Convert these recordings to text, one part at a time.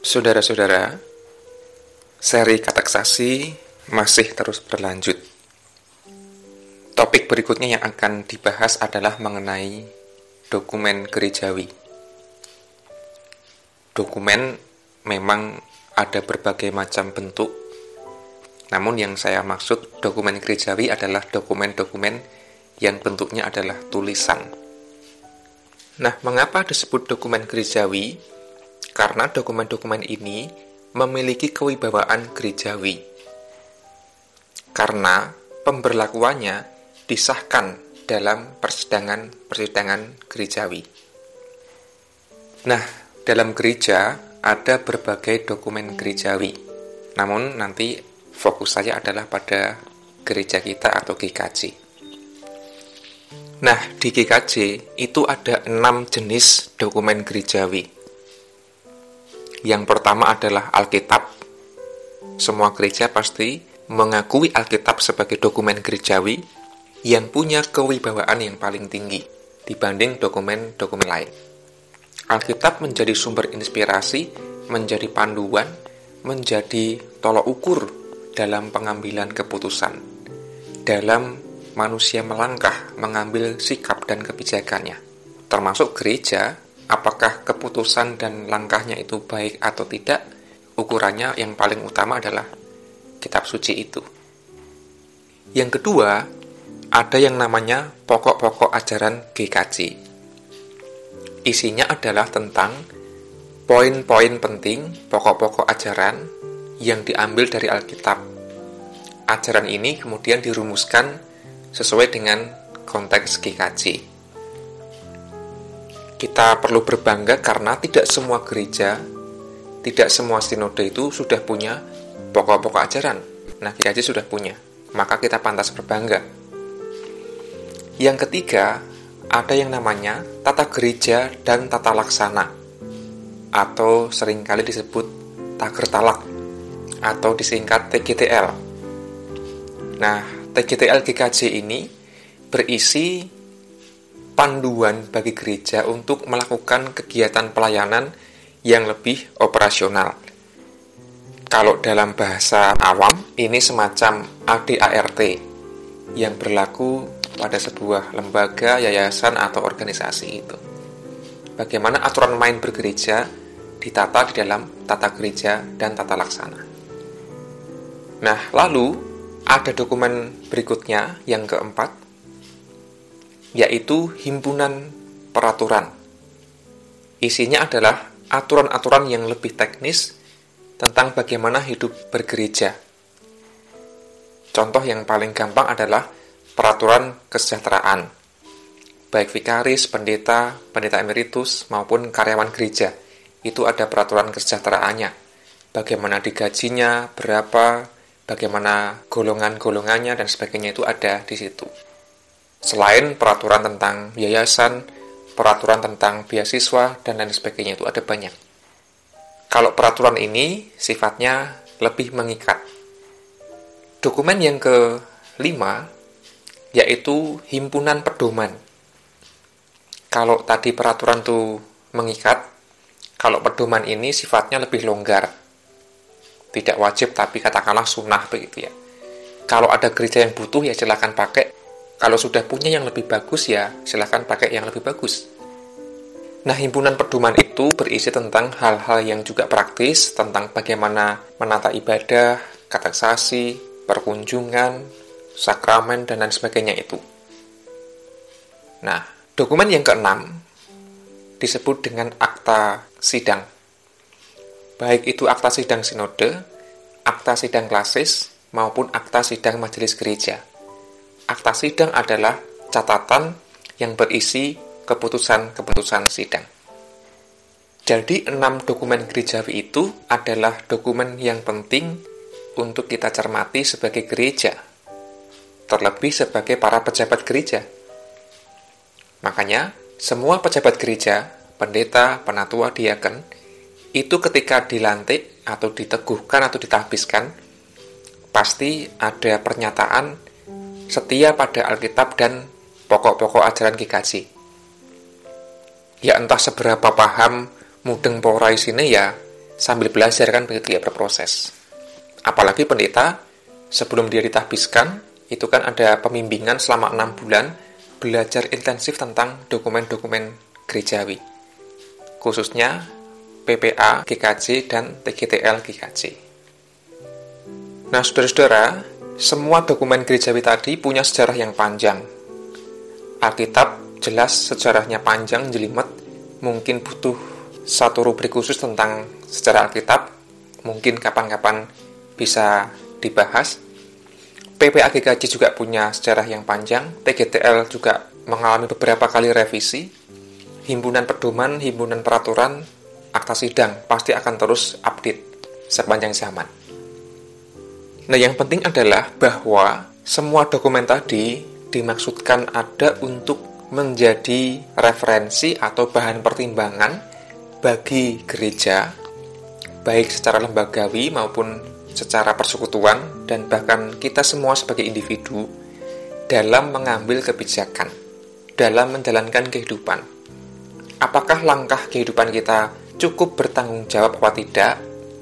Saudara-saudara, seri kateksasi masih terus berlanjut. Topik berikutnya yang akan dibahas adalah mengenai dokumen gerejawi. Dokumen memang ada berbagai macam bentuk, namun yang saya maksud dokumen gerejawi adalah dokumen-dokumen yang bentuknya adalah tulisan. Nah, mengapa disebut dokumen gerejawi? Karena dokumen-dokumen ini memiliki kewibawaan gerejawi. Karena pemberlakuannya disahkan dalam persidangan-persidangan gerejawi. Nah, dalam gereja ada berbagai dokumen gerejawi. Namun nanti fokus saya adalah pada gereja kita atau GKJ. Nah, di GKJ itu ada enam jenis dokumen gerejawi. Yang pertama adalah Alkitab. Semua gereja pasti mengakui Alkitab sebagai dokumen gerejawi yang punya kewibawaan yang paling tinggi dibanding dokumen-dokumen lain. Alkitab menjadi sumber inspirasi, menjadi panduan, menjadi tolok ukur dalam pengambilan keputusan, dalam manusia melangkah mengambil sikap dan kebijakannya. Termasuk gereja apakah keputusan dan langkahnya itu baik atau tidak, ukurannya yang paling utama adalah kitab suci itu. Yang kedua, ada yang namanya pokok-pokok ajaran GKJ. Isinya adalah tentang poin-poin penting pokok-pokok ajaran yang diambil dari Alkitab. Ajaran ini kemudian dirumuskan sesuai dengan konteks GKJ kita perlu berbangga karena tidak semua gereja, tidak semua sinode itu sudah punya pokok-pokok ajaran. Nah, aja sudah punya, maka kita pantas berbangga. Yang ketiga, ada yang namanya tata gereja dan tata laksana, atau sering kali disebut tager talak, atau disingkat TGTL. Nah, TGTL GKJ ini berisi panduan bagi gereja untuk melakukan kegiatan pelayanan yang lebih operasional. Kalau dalam bahasa awam, ini semacam ADART yang berlaku pada sebuah lembaga, yayasan, atau organisasi itu. Bagaimana aturan main bergereja ditata di dalam tata gereja dan tata laksana. Nah, lalu ada dokumen berikutnya yang keempat, yaitu himpunan peraturan. Isinya adalah aturan-aturan yang lebih teknis tentang bagaimana hidup bergereja. Contoh yang paling gampang adalah peraturan kesejahteraan, baik vikaris, pendeta, pendeta emeritus, maupun karyawan gereja. Itu ada peraturan kesejahteraannya, bagaimana digajinya, berapa, bagaimana golongan-golongannya, dan sebagainya itu ada di situ. Selain peraturan tentang yayasan, peraturan tentang beasiswa, dan lain sebagainya itu ada banyak. Kalau peraturan ini sifatnya lebih mengikat. Dokumen yang kelima yaitu himpunan pedoman. Kalau tadi peraturan itu mengikat, kalau pedoman ini sifatnya lebih longgar. Tidak wajib tapi katakanlah sunnah begitu ya. Kalau ada gereja yang butuh ya silahkan pakai, kalau sudah punya yang lebih bagus ya silahkan pakai yang lebih bagus. Nah, himpunan pedoman itu berisi tentang hal-hal yang juga praktis, tentang bagaimana menata ibadah, kateksasi, perkunjungan, sakramen, dan lain sebagainya itu. Nah, dokumen yang keenam disebut dengan akta sidang. Baik itu akta sidang sinode, akta sidang klasis, maupun akta sidang majelis gereja. Akta sidang adalah catatan yang berisi keputusan-keputusan sidang. Jadi, enam dokumen gerejawi itu adalah dokumen yang penting untuk kita cermati sebagai gereja, terlebih sebagai para pejabat gereja. Makanya, semua pejabat gereja, pendeta, penatua, diaken, itu ketika dilantik atau diteguhkan atau ditahbiskan, pasti ada pernyataan setia pada Alkitab dan pokok-pokok ajaran GKJ. Ya entah seberapa paham mudeng porai sini ya, sambil belajar kan begitu ya berproses. Apalagi pendeta sebelum dia ditahbiskan itu kan ada pembimbingan selama enam bulan belajar intensif tentang dokumen-dokumen gerejawi, khususnya PPA, GKJ, dan TGTL GKJ. Nah, saudara-saudara, semua dokumen gerejawi tadi punya sejarah yang panjang. Alkitab jelas sejarahnya panjang, jelimet, mungkin butuh satu rubrik khusus tentang sejarah Alkitab, mungkin kapan-kapan bisa dibahas. PPA GKJ juga punya sejarah yang panjang, TGTL juga mengalami beberapa kali revisi, himpunan pedoman, himpunan peraturan, akta sidang pasti akan terus update sepanjang zaman. Nah, yang penting adalah bahwa semua dokumen tadi dimaksudkan ada untuk menjadi referensi atau bahan pertimbangan bagi gereja, baik secara lembagawi maupun secara persekutuan, dan bahkan kita semua sebagai individu dalam mengambil kebijakan, dalam menjalankan kehidupan. Apakah langkah kehidupan kita cukup bertanggung jawab atau tidak?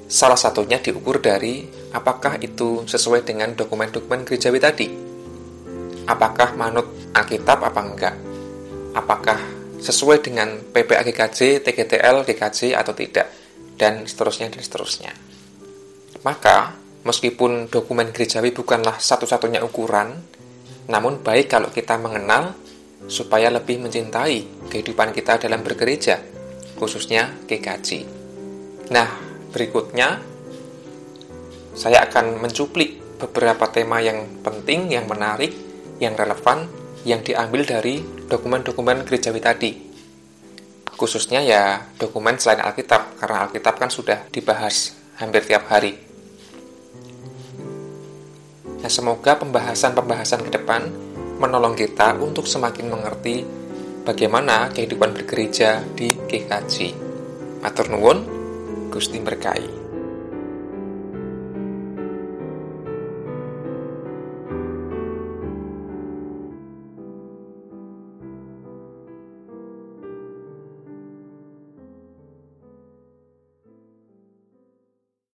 Salah satunya diukur dari apakah itu sesuai dengan dokumen-dokumen gerejawi tadi. Apakah manut Alkitab apa enggak? Apakah sesuai dengan PPA GKJ, TGTL, GKJ atau tidak? Dan seterusnya dan seterusnya. Maka, meskipun dokumen gerejawi bukanlah satu-satunya ukuran, namun baik kalau kita mengenal supaya lebih mencintai kehidupan kita dalam bergereja, khususnya GKJ. Nah, berikutnya saya akan mencuplik beberapa tema yang penting, yang menarik, yang relevan, yang diambil dari dokumen-dokumen gerejawi tadi. Khususnya ya dokumen selain Alkitab, karena Alkitab kan sudah dibahas hampir tiap hari. Nah, semoga pembahasan-pembahasan ke depan menolong kita untuk semakin mengerti bagaimana kehidupan bergereja di GKJ. Matur nuwun, Gusti berkahi.